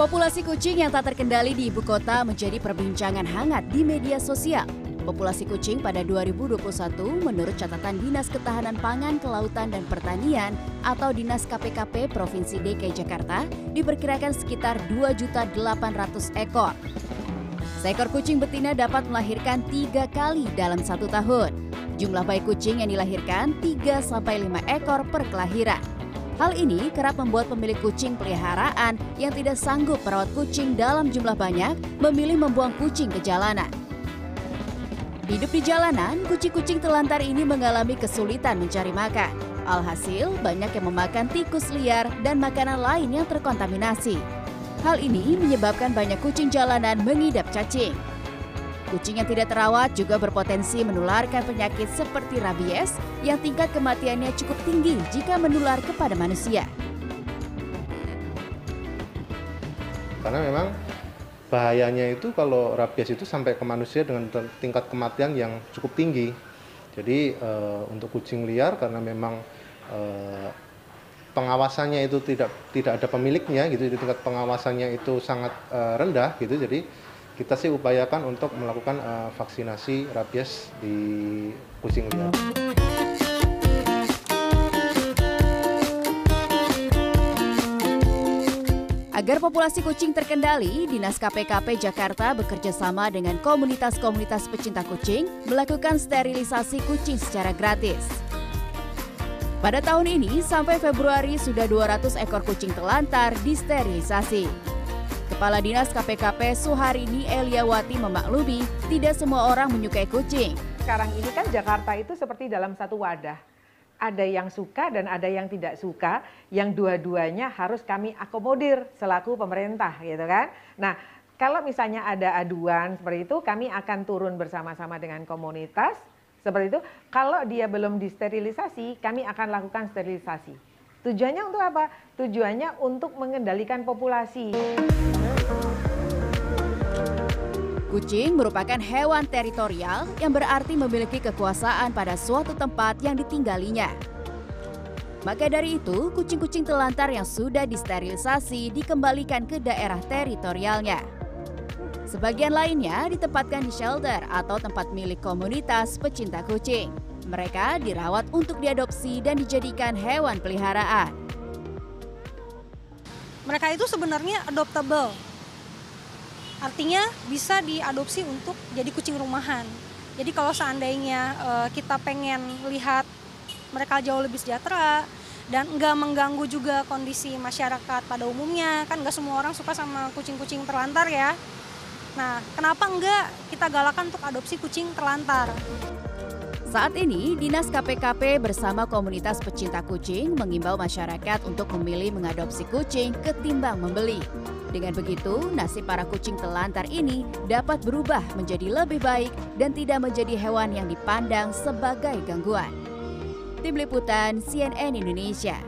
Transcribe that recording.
Populasi kucing yang tak terkendali di ibu kota menjadi perbincangan hangat di media sosial. Populasi kucing pada 2021 menurut catatan Dinas Ketahanan Pangan, Kelautan dan Pertanian atau Dinas KPKP Provinsi DKI Jakarta diperkirakan sekitar 2.800 ekor. Seekor kucing betina dapat melahirkan tiga kali dalam satu tahun. Jumlah bayi kucing yang dilahirkan 3-5 ekor per kelahiran. Hal ini kerap membuat pemilik kucing peliharaan yang tidak sanggup merawat kucing dalam jumlah banyak memilih membuang kucing ke jalanan. Hidup di jalanan, kucing-kucing telantar ini mengalami kesulitan mencari makan. Alhasil, banyak yang memakan tikus liar dan makanan lain yang terkontaminasi. Hal ini menyebabkan banyak kucing jalanan mengidap cacing. Kucing yang tidak terawat juga berpotensi menularkan penyakit seperti rabies yang tingkat kematiannya cukup tinggi jika menular kepada manusia. Karena memang bahayanya itu kalau rabies itu sampai ke manusia dengan tingkat kematian yang cukup tinggi. Jadi e, untuk kucing liar karena memang e, pengawasannya itu tidak tidak ada pemiliknya gitu, jadi tingkat pengawasannya itu sangat e, rendah gitu. Jadi kita sih upayakan untuk melakukan uh, vaksinasi rabies di kucing liar. Agar populasi kucing terkendali, Dinas KPKP Jakarta bekerja sama dengan komunitas-komunitas pecinta kucing melakukan sterilisasi kucing secara gratis. Pada tahun ini, sampai Februari sudah 200 ekor kucing telantar disterilisasi. Kepala Dinas KPKP Suharini Eliawati memaklumi tidak semua orang menyukai kucing. Sekarang ini kan Jakarta itu seperti dalam satu wadah. Ada yang suka dan ada yang tidak suka, yang dua-duanya harus kami akomodir selaku pemerintah gitu kan. Nah, kalau misalnya ada aduan seperti itu, kami akan turun bersama-sama dengan komunitas seperti itu. Kalau dia belum disterilisasi, kami akan lakukan sterilisasi. Tujuannya untuk apa? Tujuannya untuk mengendalikan populasi. Kucing merupakan hewan teritorial yang berarti memiliki kekuasaan pada suatu tempat yang ditinggalinya. Maka dari itu, kucing-kucing telantar yang sudah disterilisasi dikembalikan ke daerah teritorialnya. Sebagian lainnya ditempatkan di shelter atau tempat milik komunitas pecinta kucing. Mereka dirawat untuk diadopsi dan dijadikan hewan peliharaan. Mereka itu sebenarnya adoptable, artinya bisa diadopsi untuk jadi kucing rumahan. Jadi kalau seandainya uh, kita pengen lihat mereka jauh lebih sejahtera dan nggak mengganggu juga kondisi masyarakat pada umumnya, kan nggak semua orang suka sama kucing-kucing terlantar ya. Nah, kenapa enggak kita galakan untuk adopsi kucing terlantar? Saat ini, Dinas KPKP bersama komunitas pecinta kucing mengimbau masyarakat untuk memilih mengadopsi kucing ketimbang membeli. Dengan begitu, nasib para kucing telantar ini dapat berubah menjadi lebih baik dan tidak menjadi hewan yang dipandang sebagai gangguan. Tim Liputan CNN Indonesia